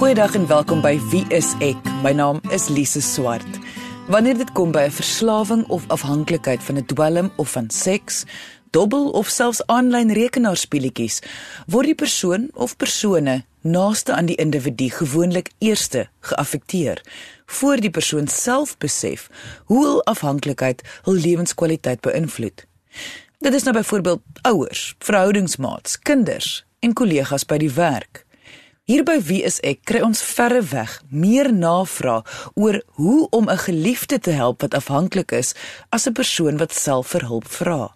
Goeiedag en welkom by Wie is ek? My naam is Lise Swart. Wanneer dit kom by 'n verslawing of afhanklikheid van 'n dwelm of van seks, dobbel of selfs aanlyn rekenaarspeletjies, word die persoon of persone naaste aan die individu gewoonlik eerste geaffekteer voor die persoon self besef hoe hul afhanklikheid hul lewenskwaliteit beïnvloed. Dit is nou byvoorbeeld ouers, verhoudingsmaats, kinders en kollegas by die werk. Hier by wie is ek kry ons verre weg meer navraag oor hoe om 'n geliefde te help wat afhanklik is as 'n persoon wat self vir hulp vra.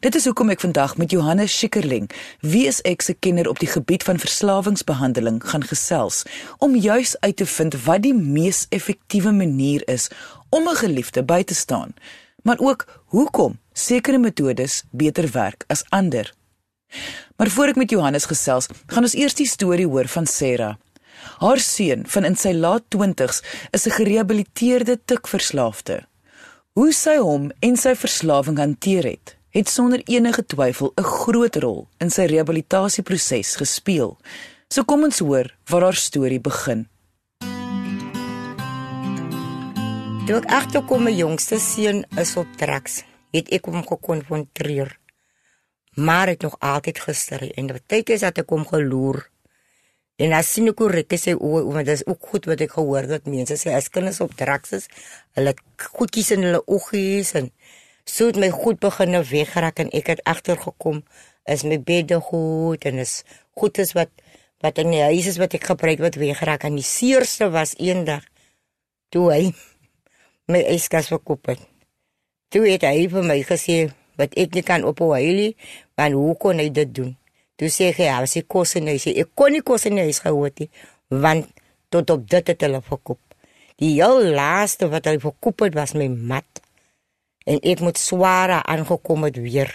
Dit is hoekom ek vandag met Johannes Schikkerling, wie is ek se kenner op die gebied van verslawingsbehandeling gaan gesels om juis uit te vind wat die mees effektiewe manier is om 'n geliefde by te staan, maar ook hoekom sekere metodes beter werk as ander. Maar voor ek met Johannes gesels, gaan ons eers die storie hoor van Sarah. Haar seun van in sy laat 20's is 'n gerehabiliteerde tikverslaafde. Hoe sy hom en sy verslawing hanteer het, het sonder enige twyfel 'n groot rol in sy rehabilitasieproses gespeel. So kom ons hoor waar haar storie begin. Toe ek agterkom my jongste seun is op drugs, het ek hom gekonfronteer. Maar ek nog altyd gister en baie keer het ek hom geloer. En as sien ek hoe rek sy oë, want dit is ook goed wat ek gehoor het mense sê as kinders op drugs is, hulle goedjies in hulle oogies en so het my goed begin wegraak en ek het agtergekom is my bedde goed en is goed is wat wat in die huis is wat ek gebruik wat wegraak en die seerste was eendag toe hy my yskas verkoop het. Toe het hy vir my gesê wat ek nie kan ophou hy want hoe kon hy dit doen? Toe sê hy ja, as ek kos hy sê ek kon nie kos en hy is gehoor nie want tot op dit het hulle verkoop. Die heel laaste wat hy verkoop het was my mat en ek moet sware aangekom het weer.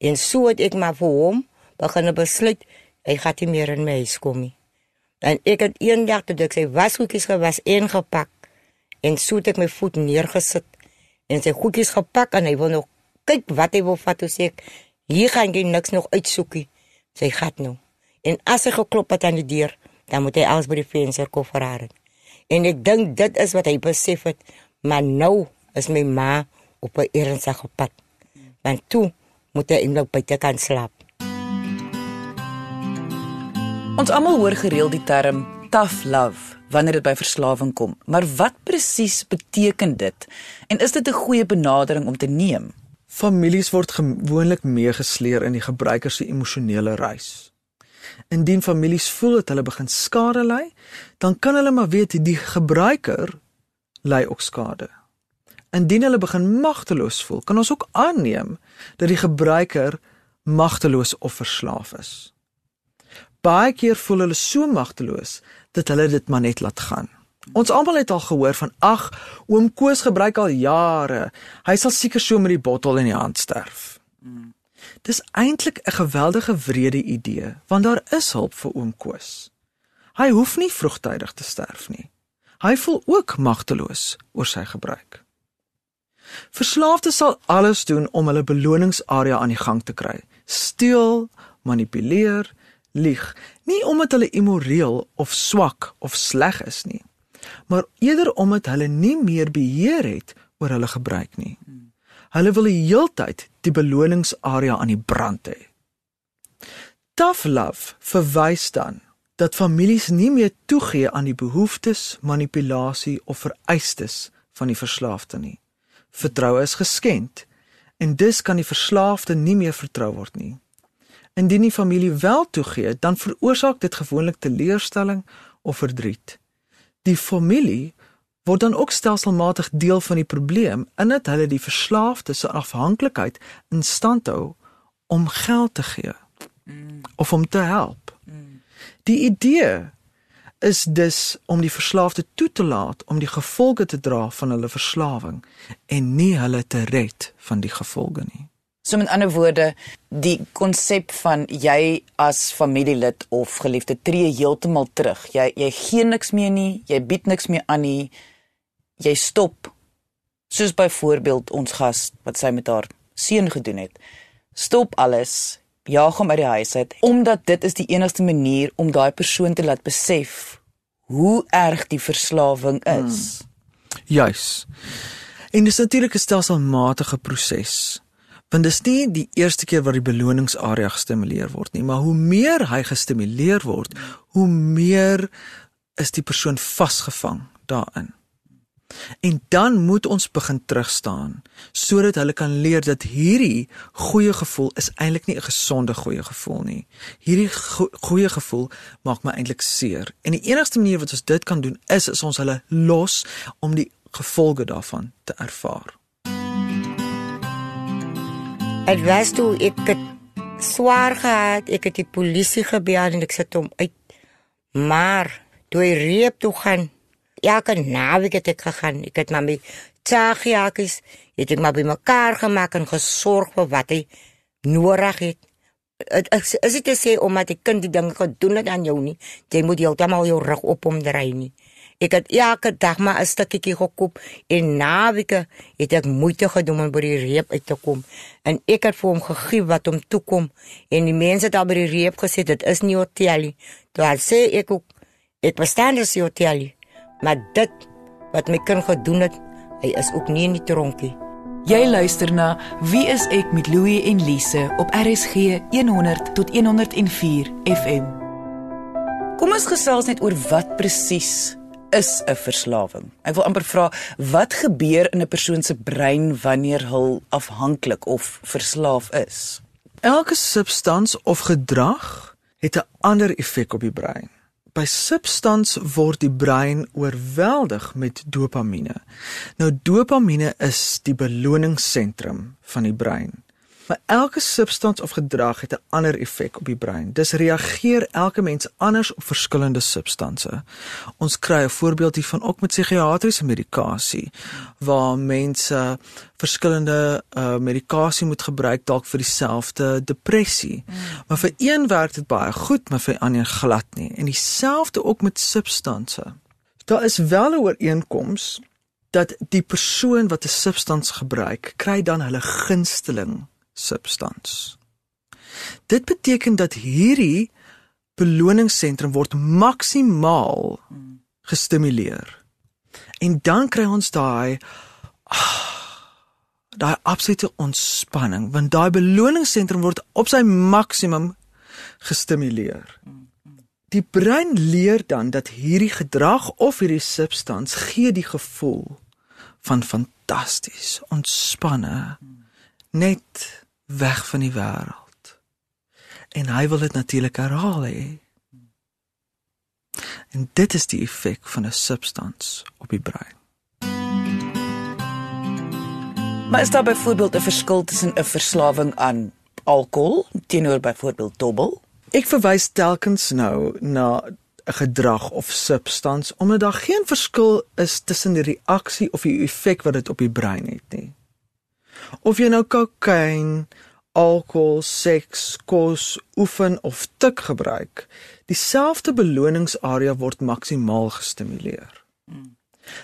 En so het ek maar vir hom begin besluit hy gaan nie meer in my huis kom nie. En ek het eendag toe ek sy wasgoedjies gewas en gepak en so het ek my voet neergesit en sy goedjies gepak en hy wil nog kyk wat hy wil vat toe sê ek hier gaan jy niks nog uitsoekie. Sy gat nou. En as hy geklop het aan die deur, dan moet hy alles by die venster koffer haar. En ek dink dit is wat hy besef het, maar nou is my ma op 'n ernstige pad. Want toe moet hy nou buite kan slaap. Ons almal hoor gereeld die term tough love wanneer dit by verslawing kom. Maar wat presies beteken dit? En is dit 'n goeie benadering om te neem? Families word gewoonlik meegesleer in die gebruiker se emosionele reis. Indien families voel dat hulle begin skade ly, dan kan hulle maar weet die gebruiker ly ook skade. Indien hulle begin magteloos voel, kan ons ook aanneem dat die gebruiker magteloos of verslaaf is. Baie keer voel hulle so magteloos dat hulle dit maar net laat gaan. Ons almal het al gehoor van ag, oom Koos gebruik al jare. Hy sal seker so met die bottel in die hand sterf. Dis eintlik 'n geweldige wrede idee, want daar is hulp vir oom Koos. Hy hoef nie vroegtydig te sterf nie. Hy voel ook magteloos oor sy gebruik. Verslaafdes sal alles doen om hulle beloningsarea aan die gang te kry. Steel, manipuleer, lieg, nie omdat hulle immoreel of swak of sleg is nie, maar eerder omdat hulle nie meer beheer het oor hulle gebruik nie. Hulle wil die heeltyd die beloningsarea aan die brand hê. Tough love verwys dan dat families nie meer toegee aan die behoeftes, manipulasie of vereistes van die verslaafde nie vertroue is geskend en dus kan die verslaafde nie meer vertrou word nie. Indien die familie wel toegee, dan veroorsaak dit gewoonlik teleurstelling of verdriet. Die familie word dan ook stelselmatig deel van die probleem in dat hulle die verslaafde se afhanklikheid in stand hou om geld te gee of om te help. Die idee is dus om die verslaafde toe te laat om die gevolge te dra van hulle verslawing en nie hulle te red van die gevolge nie. So met ander woorde, die konsep van jy as familielid of geliefde tree heeltemal terug. Jy jy gee niks meer nie, jy bied niks meer aan nie. Jy stop. Soos byvoorbeeld ons gas wat sy met haar seun gedoen het. Stop alles jaag hom uit die huis uit omdat dit is die enigste manier om daai persoon te laat besef hoe erg die verslawing is. Hmm. Juis. En dis natuurlik 'n stelselmatige proses. Want dis nie die eerste keer wat die beloningsarea gestimuleer word nie, maar hoe meer hy gestimuleer word, hoe meer is die persoon vasgevang daarin. En dan moet ons begin terugstaan sodat hulle kan leer dat hierdie goeie gevoel is eintlik nie 'n gesonde goeie gevoel nie. Hierdie go goeie gevoel maak my eintlik seer. En die enigste manier wat ons dit kan doen is is ons hulle los om die gevolge daarvan te ervaar. Dit was toe ek het swaar gehad, ek het die polisie gebel en ek sit hom uit. Maar toe hy reep toe gaan elke naweek het ek gegaan. Ek het maar my tsagiakies, het ek maar bymekaar gemaak en gesorg vir wat hy nodig het. Is dit te sê omdat die kind die dinge gedoen het aan jou nie, jy moet heeltemal jou rug op hom draai nie. Ek het elke dag maar 'n stukkie gekoop en naweke het ek moeite gedoen om by die reep uit te kom. En ek het vir hom gegee wat hom toe kom en die mense het al by die reep gesê dit is nie hotel nie. Toe al sê ek ook ek verstaan dis hotel nie. Maar dit wat my kind gedoen het, hy is ook nie in die tronkie. Jy luister na Wie is ek met Louie en Lise op RSG 100 tot 104 FM. Kom ons gesels net oor wat presies is 'n verslawing. Ek wil amper vra wat gebeur in 'n persoon se brein wanneer hy afhanklik of verslaaf is? Elke substans of gedrag het 'n ander effek op die brein by substans word die brein oorweldig met dopamine. Nou dopamine is die beloningssentrum van die brein. Maar elke substans of gedrag het 'n ander effek op die brein. Dis reageer elke mens anders op verskillende substansies. Ons kry 'n voorbeeld hiervan ook met psigiatriese medikasie waar mense verskillende uh, medikasie moet gebruik dalk vir dieselfde depressie. Mm. Maar vir een werk dit baie goed, maar vir ander glad nie. En dieselfde ook met substansies. Daar is wel 'n ooreenkoms dat die persoon wat 'n substans gebruik, kry dan hulle gunsteling substans. Dit beteken dat hierdie beloningssentrum word maksimaal gestimuleer. En dan kry ons daai ah, daai absolute ontspanning want daai beloningssentrum word op sy maksimum gestimuleer. Die brein leer dan dat hierdie gedrag of hierdie substans gee die gevoel van fantasties, ontspanne, net weg van die wêreld. En hy wil dit natuurlik herhaal hê. En dit is die effek van 'n substans op die brein. Maar is daar byvoorbeeld 'n verskil tussen 'n verslawing aan alkohol teenoor byvoorbeeld dobbel? Ek verwys telkens nou na 'n gedrag of substans omdat daar geen verskil is tussen die reaksie of die effek wat dit op die brein het nie. Of jy nou kokain, alkohol, seks, kos, oefen of tik gebruik, dieselfde beloningsarea word maksimaal gestimuleer.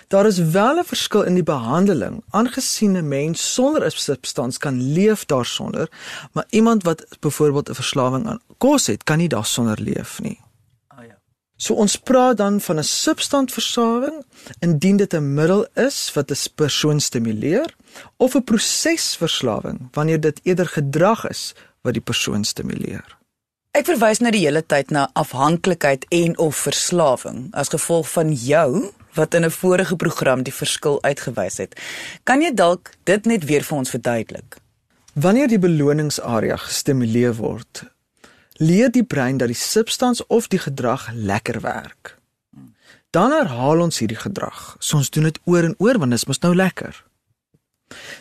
Daar is wel 'n verskil in die behandeling, aangesien 'n mens sonder 'n substans kan leef daarsonder, maar iemand wat byvoorbeeld 'n verslawing aan kos het, kan nie daarsonder leef nie. So ons praat dan van 'n substansverslawing indien dit 'n middel is wat 'n persoon stimuleer of 'n prosesverslawing wanneer dit eerder gedrag is wat die persoon stimuleer. Ek verwys nou die hele tyd na afhanklikheid en of verslawing as gevolg van jou wat in 'n vorige program die verskil uitgewys het. Kan jy dalk dit net weer vir ons verduidelik? Wanneer die beloningsarea gestimuleer word, leer die brein dat die substans of die gedrag lekker werk. Dan herhaal ons hierdie gedrag. So ons doen dit oor en oor want dit is mos nou lekker.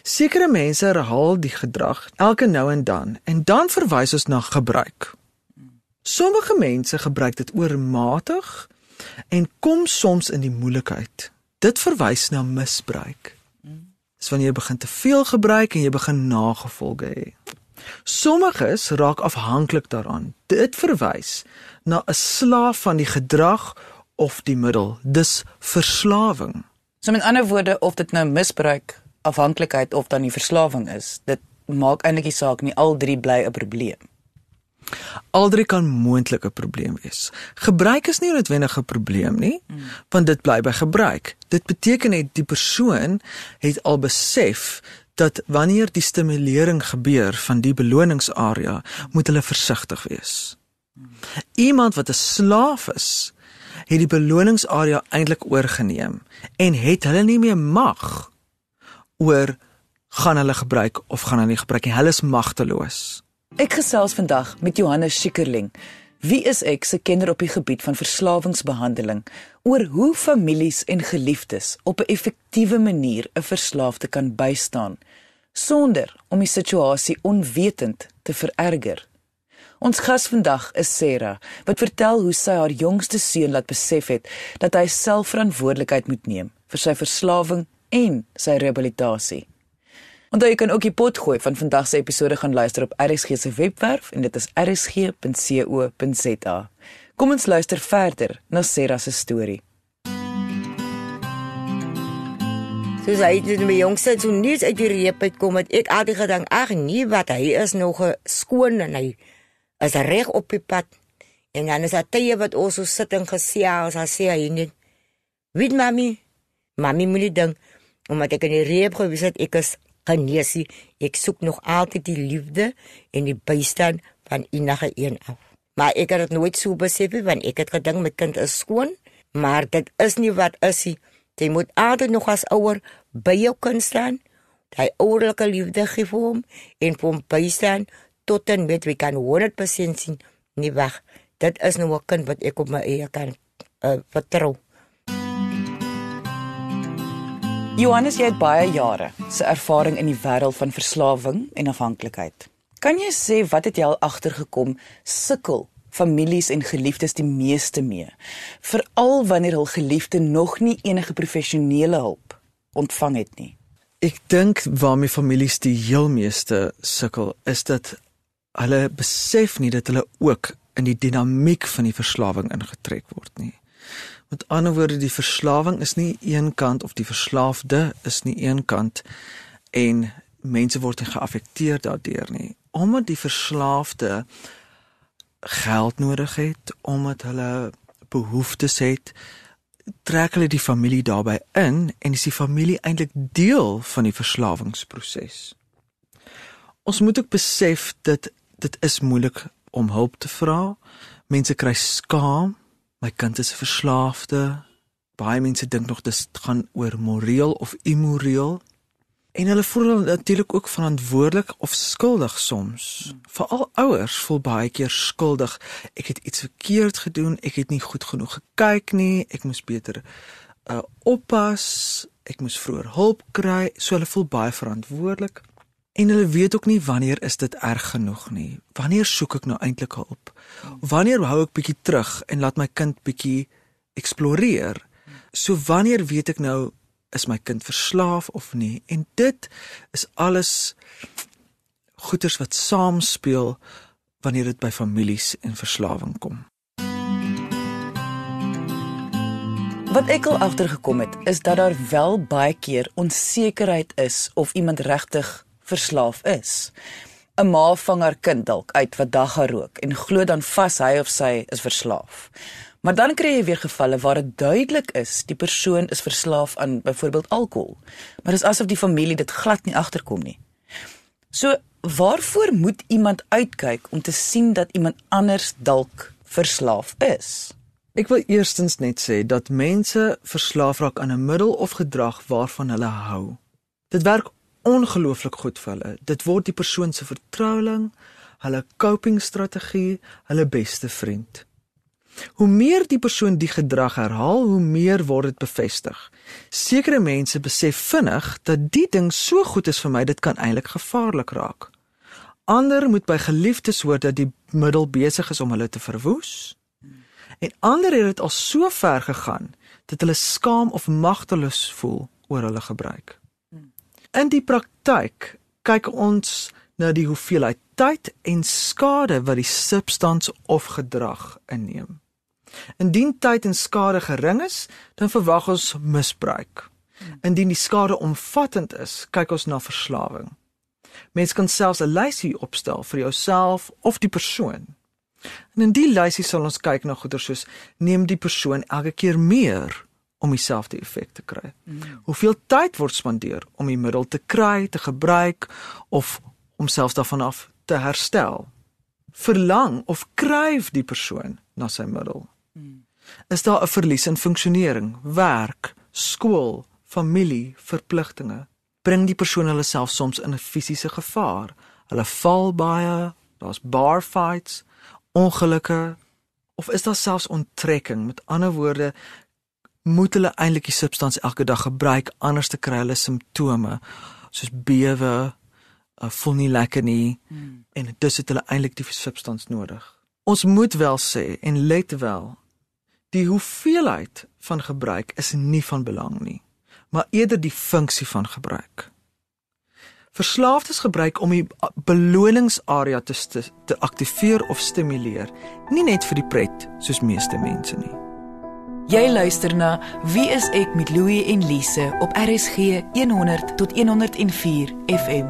Sekere mense herhaal die gedrag elke nou en dan en dan verwys ons na gebruik. Sommige mense gebruik dit oormatig en kom soms in die moeilikheid. Dit verwys na misbruik. Dis wanneer jy begin te veel gebruik en jy begin nagevolge hê. Sommiges raak afhanklik daaraan. Dit verwys na 'n slaaf van die gedrag of die middel. Dis verslawing. So met ander woorde of dit nou misbruik, afhanklikheid of dan die verslawing is, dit maak eintlik die saak nie al drie bly 'n probleem. Aldrie kan moontlik 'n probleem wees. Gebruik is nie noodwendig 'n probleem nie, want dit bly by gebruik. Dit beteken net die persoon het al besef dat wanneer die stimulering gebeur van die beloningsarea, moet hulle versigtig wees. Iemand wat 'n slaaf is, het die beloningsarea eintlik oorgeneem en het hulle nie meer mag oor gaan hulle gebruik of gaan hulle nie gebruik nie. Hulle is magteloos. Ek gesels vandag met Johannes Schikkerling. Wie is ek se kenner op die gebied van verslawingsbehandeling oor hoe families en geliefdes op 'n effektiewe manier 'n verslaafde kan bystaan sonder om die situasie onwetend te vererger. Ons gas vandag is Sarah wat vertel hoe sy haar jongste seun laat besef het dat hy self verantwoordelikheid moet neem vir sy verslawing en sy rehabilitasie. Onthou jy kan ook die pot gooi van vandag se episode gaan luister op RSG se webwerf en dit is rsg.co.za. Kom ons luister verder na Sarah se storie. Soos hy dit my jongste so nie uit die reep uitkom het ek altyd gedink ag nee wat hy is nog skoon en hy is reg op die pad en dan is daar tye wat ons so sit en gesels as sê hy net weet mami mami moet ding omdat ek in die reep gewees het ek is geneesie ek soek nog altyd die liefde en die bystand van enige een af maar ek het dit nooit so besef nie want ek het gedink my kind is skoon maar dit is nie wat is nie Jy moet altyd nog as ouer by jou kind staan. Hy ouerlike liefde gee vir hom en vir hom bystaan tot en met wie kan 100% sien nie wag. Dit is nou 'n kind wat ek op my eie kan uh, vertrou. Johannes, jy het baie jare se ervaring in die wêreld van verslawing en afhanklikheid. Kan jy sê wat het al agtergekom sukkel families en geliefdes die meeste mee, veral wanneer hul geliefde nog nie enige professionele hulp ontvang het nie. Ek dink waarmee families die heel meeste sukkel is dat hulle besef nie dat hulle ook in die dinamiek van die verslawing ingetrek word nie. Met ander woorde, die verslawing is nie een kant of die verslaafde is nie een kant en mense word geaffekteer daardeur nie. Omdat die verslaafde geld nodig het omdat hulle behoeftes het trek hulle die familie daarbey in en is die familie eintlik deel van die verslawingsproses. Ons moet ook besef dat dit is moeilik om hulp te vra. Mense kry skaam. My kind is 'n verslaafde. Baie mense dink nog dit gaan oor moreel of immoreel. En hulle voel natuurlik ook verantwoordelik of skuldig soms. Hmm. Veral ouers voel baie keer skuldig. Ek het iets verkeerd gedoen, ek het nie goed genoeg gekyk nie, ek moes beter uh oppas, ek moes vroeër hulp kry. So hulle voel baie verantwoordelik. En hulle weet ook nie wanneer is dit erg genoeg nie. Wanneer soek ek nou eintlik hulp? Wanneer hou ek bietjie terug en laat my kind bietjie eksploreer? So wanneer weet ek nou is my kind verslaaf of nie en dit is alles goeters wat saamspeel wanneer dit by families en verslawing kom. Wat ek al agtergekom het is dat daar wel baie keer onsekerheid is of iemand regtig verslaaf is. 'n Ma vang haar kind dalk uit wat dagga rook en glo dan vas hy of sy is verslaaf. Maar dan kry jy weer gevalle waar dit duidelik is die persoon is verslaaf aan byvoorbeeld alkohol. Maar dit is asof die familie dit glad nie agterkom nie. So, waarvoor moet iemand uitkyk om te sien dat iemand anders dalk verslaaf is? Ek wil eerstens net sê dat mense verslaaf raak aan 'n middel of gedrag waarvan hulle hou. Dit werk ongelooflik goed vir hulle. Dit word die persoon se vertroueling, hulle coping strategie, hulle beste vriend. Hoe meer die persoon die gedrag herhaal, hoe meer word dit bevestig. Sekere mense besef vinnig dat die ding so goed is vir my, dit kan eintlik gevaarlik raak. Ander moet by geliefdes hoor dat die middel besig is om hulle te verwoes. En ander het dit al so ver gegaan dat hulle skaam of magteloos voel oor hulle gebruik. In die praktyk kyk ons na die hoeveelheid tyd en skade wat die substans of gedrag inneem. Indien tyd en skade gering is, dan verwag ons misbruik. Indien die skade omvattend is, kyk ons na verslawing. Mens kan selfs 'n lysie opstel vir jouself of die persoon En in die lysie sal ons kyk na goeder soos neem die persoon elke keer meer om dieselfde effek te kry. Mm. Hoeveel tyd word spandeer om die middel te kry, te gebruik of om selfs daarvan af te herstel? Verlang of kryf die persoon na sy middel? Mm. Is daar 'n verlies in funksionering, werk, skool, familie, verpligtinge? Bring die persoon hulle self soms in 'n fisiese gevaar? Hulle val baie, daar's bar fights, ongelukke of is daar selfs onttrekking? Met ander woorde, moet hulle eintlik die substansie elke dag gebruik anders te kry hulle simptome soos bewe, uh, voel nie lekker nie hmm. en dis het hulle eintlik die substansie nodig. Ons moet wel sê en let wel die hoeveelheid van gebruik is nie van belang nie, maar eerder die funksie van gebruik. Verslaafdes gebruik om die beloningsarea te te aktiveer of stimuleer, nie net vir die pret soos meeste mense nie. Jy luister na Wie is ek met Louie en Lise op RSG 100 tot 104 FM.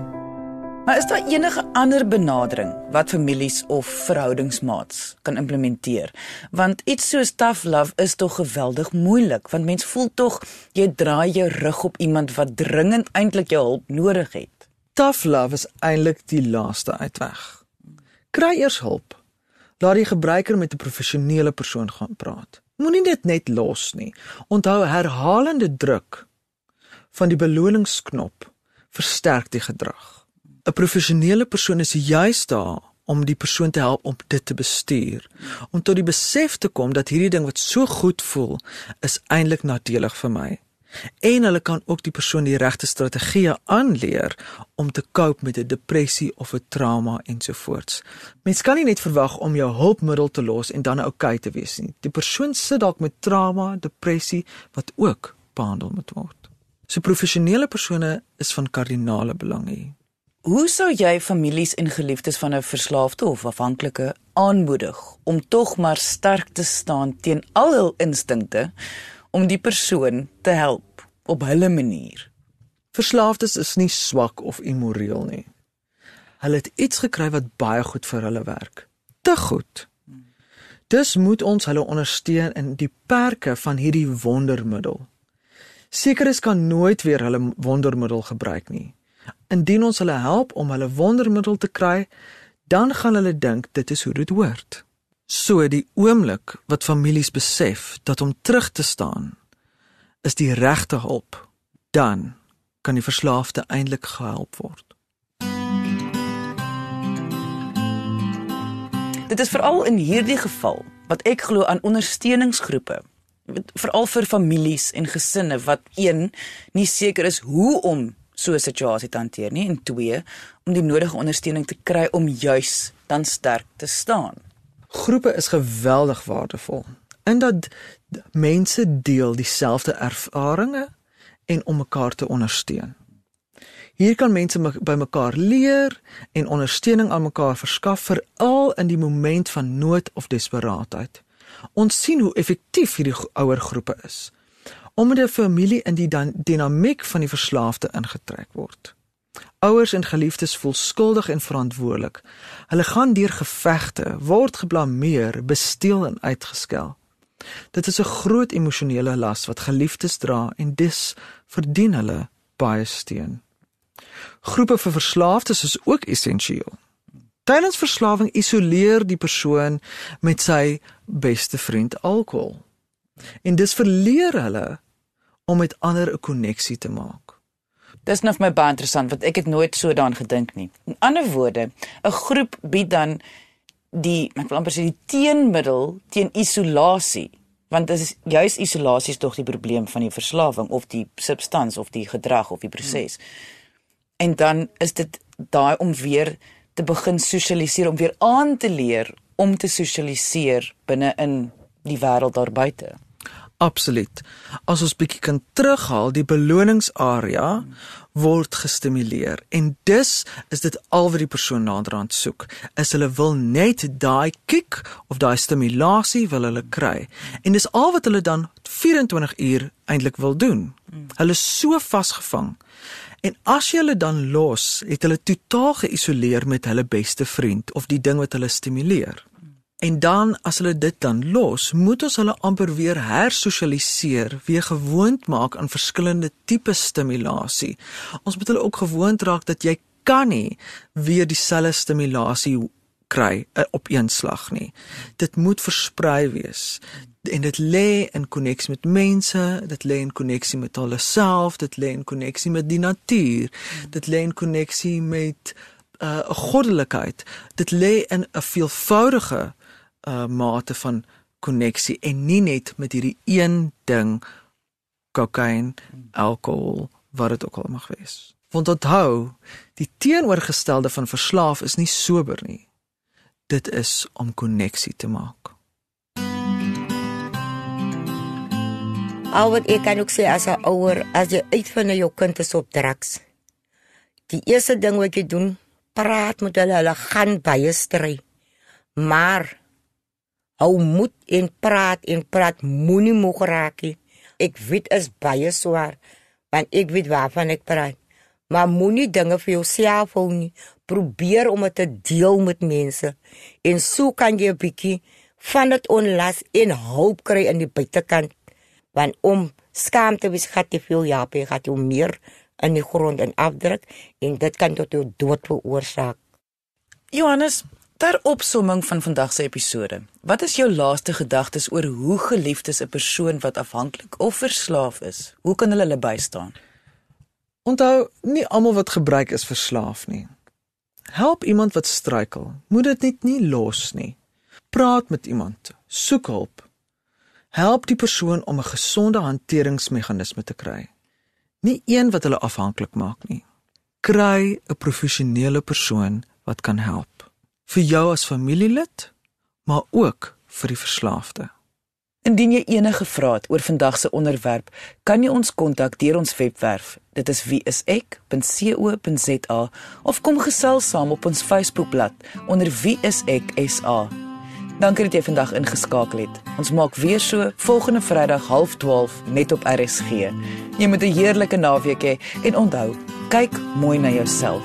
Maar is daar enige ander benadering wat families of verhoudingsmaats kan implementeer? Want iets soos tough love is tog geweldig moeilik, want mens voel tog jy draai jou rug op iemand wat dringend eintlik jou hulp nodig het. Tough love is eintlik die laaste uitweg. Kry eers hulp. Laat die gebruiker met 'n professionele persoon gaan praat. Moenie dit net los nie. Onthou herhalende druk van die beloningsknop versterk die gedrag. 'n Professionele persoon is juis daar om die persoon te help om dit te bestuur, om tot die besef te kom dat hierdie ding wat so goed voel, is eintlik nadelig vir my en hulle kan ook die persoon die regte strategieë aanleer om te cope met 'n depressie of 'n trauma ensovoorts. Mens kan nie net verwag om jou hulpmiddel te los en dan oukei okay te wees nie. Die persoon sit dalk met trauma, depressie wat ook behandel moet word. So professionele persone is van kardinale belang hier. Hoe sou jy families en geliefdes van 'n verslaafde of afhanklike aanmoedig om tog maar sterk te staan teen al hul instinkte? om die persoon te help op hulle manier. Verslaafdes is nie swak of immoreel nie. Hulle het iets gekry wat baie goed vir hulle werk. Te goed. Dus moet ons hulle ondersteun in die perke van hierdie wondermiddel. Sekeres kan nooit weer hulle wondermiddel gebruik nie. Indien ons hulle help om hulle wondermiddel te kry, dan gaan hulle dink dit is hoe dit hoort. So die oomblik wat families besef dat om terug te staan is die regte hulp, dan kan die verslaafde eintlik gehelp word. Dit is veral in hierdie geval wat ek glo aan ondersteuningsgroepe veral vir families en gesinne wat een nie seker is hoe om so 'n situasie te hanteer nie en twee om die nodige ondersteuning te kry om juis dan sterk te staan. Groepe is geweldig waardevol. In dat mense deel dieselfde ervarings en om mekaar te ondersteun. Hier kan mense by mekaar leer en ondersteuning aan mekaar verskaf veral in die moment van nood of desperaatheid. Ons sien hoe effektief hierdie ouer groepe is omdat die familie in die dinamiek van die verslaafde ingetrek word. Ouers en geliefdes voel skuldig en verantwoordelik. Hulle gaan deur gevegte, word geblameer, besteel en uitgeskel. Dit is 'n groot emosionele las wat geliefdes dra en dis verdien hulle baie steun. Groepe vir verslaafdes is ook essensieel. Tydens verslawing isoleer die persoon met sy beste vriend alkohol. En dis verleer hulle om met ander 'n koneksie te maak. Dis nou vir my baie interessant want ek het nooit so daaraan gedink nie. In ander woorde, 'n groep bied dan die ek wil amper sê die teenmiddel teen isolasie want dit is juis isolasie is tog die probleem van die verslawing of die substans of die gedrag of die proses. Hmm. En dan is dit daai om weer te begin sosialiseer om weer aan te leer om te sosialiseer binne in die wêreld daar buite. Absoluut. As ons bietjie kan terughaal, die beloningsarea word gestimuleer en dus is dit al wat die persoon naderhand soek. Is hulle wil net daai kick of daai stimulasie wil hulle kry. En dis al wat hulle dan 24 uur eintlik wil doen. Hulle is so vasgevang. En as jy hulle dan los, het hulle totaal geïsoleer met hulle beste vriend of die ding wat hulle stimuleer. En dan as hulle dit dan los, moet ons hulle amper weer hersosialiseer, weer gewoond maak aan verskillende tipe stimulasie. Ons moet hulle ook gewoond raak dat jy kan nie weer dieselfde stimulasie kry uh, op een slag nie. Dit moet versprei wees. En dit lê in koneksie met mense, dit lê in koneksie met hulle self, dit lê in koneksie met die natuur. Dit lê in koneksie met uh, 'n uh, goddelikheid. Dit lê in 'n veelvoudige uh, mate van koneksie en nie net met hierdie een ding kokain, alkohol, wat dit ook al mag wees. Want onthou, die teenoorgestelde van verslaaf is nie sober nie dit is om koneksie te maak. Al wat ek kan ook sê as 'n ouer, as jy uitvind jou kind is op drugs. Die eerste ding wat jy doen, praat met hulle, hulle gaan baie stry. Maar hou moed en praat en praat moenie moeg raak nie. Ek weet is baie swaar, want ek weet waarvan ek praat. Maar moenie dinge vir jouself hou nie probeer om dit te deel met mense en so kan jy 'n bietjie van dit onlas en hulp kry in die buitekant want om skaamte wys gat te veel ja, jy gaan jou meer in die grond en afdruk en dit kan tot jou dood veroorsaak. Johannes, ter opsomming van vandag se episode. Wat is jou laaste gedagtes oor hoe geliefd is 'n persoon wat afhanklik of verslaaf is? Hoe kan hulle hulle bystaan? Onthou, nie almal wat gebruik is verslaaf nie. Help iemand wat struikel. Moet dit net nie los nie. Praat met iemand. Soek hulp. Help die persoon om 'n gesonde hanteringsmeganisme te kry. Nie een wat hulle afhanklik maak nie. Kry 'n professionele persoon wat kan help. Vir jou as familielid, maar ook vir die verslaafde. Indien jy enige vrae het oor vandag se onderwerp, kan jy ons kontak deur ons webwerf. Dit is wieisek.co.za of kom gesels saam op ons Facebookblad onder wieiseksa. Dankie dat jy vandag ingeskakel het. Ons maak weer so volgende Vrydag 12:30 net op RSG. Jy moet 'n heerlike naweek hê he, en onthou, kyk mooi na jouself.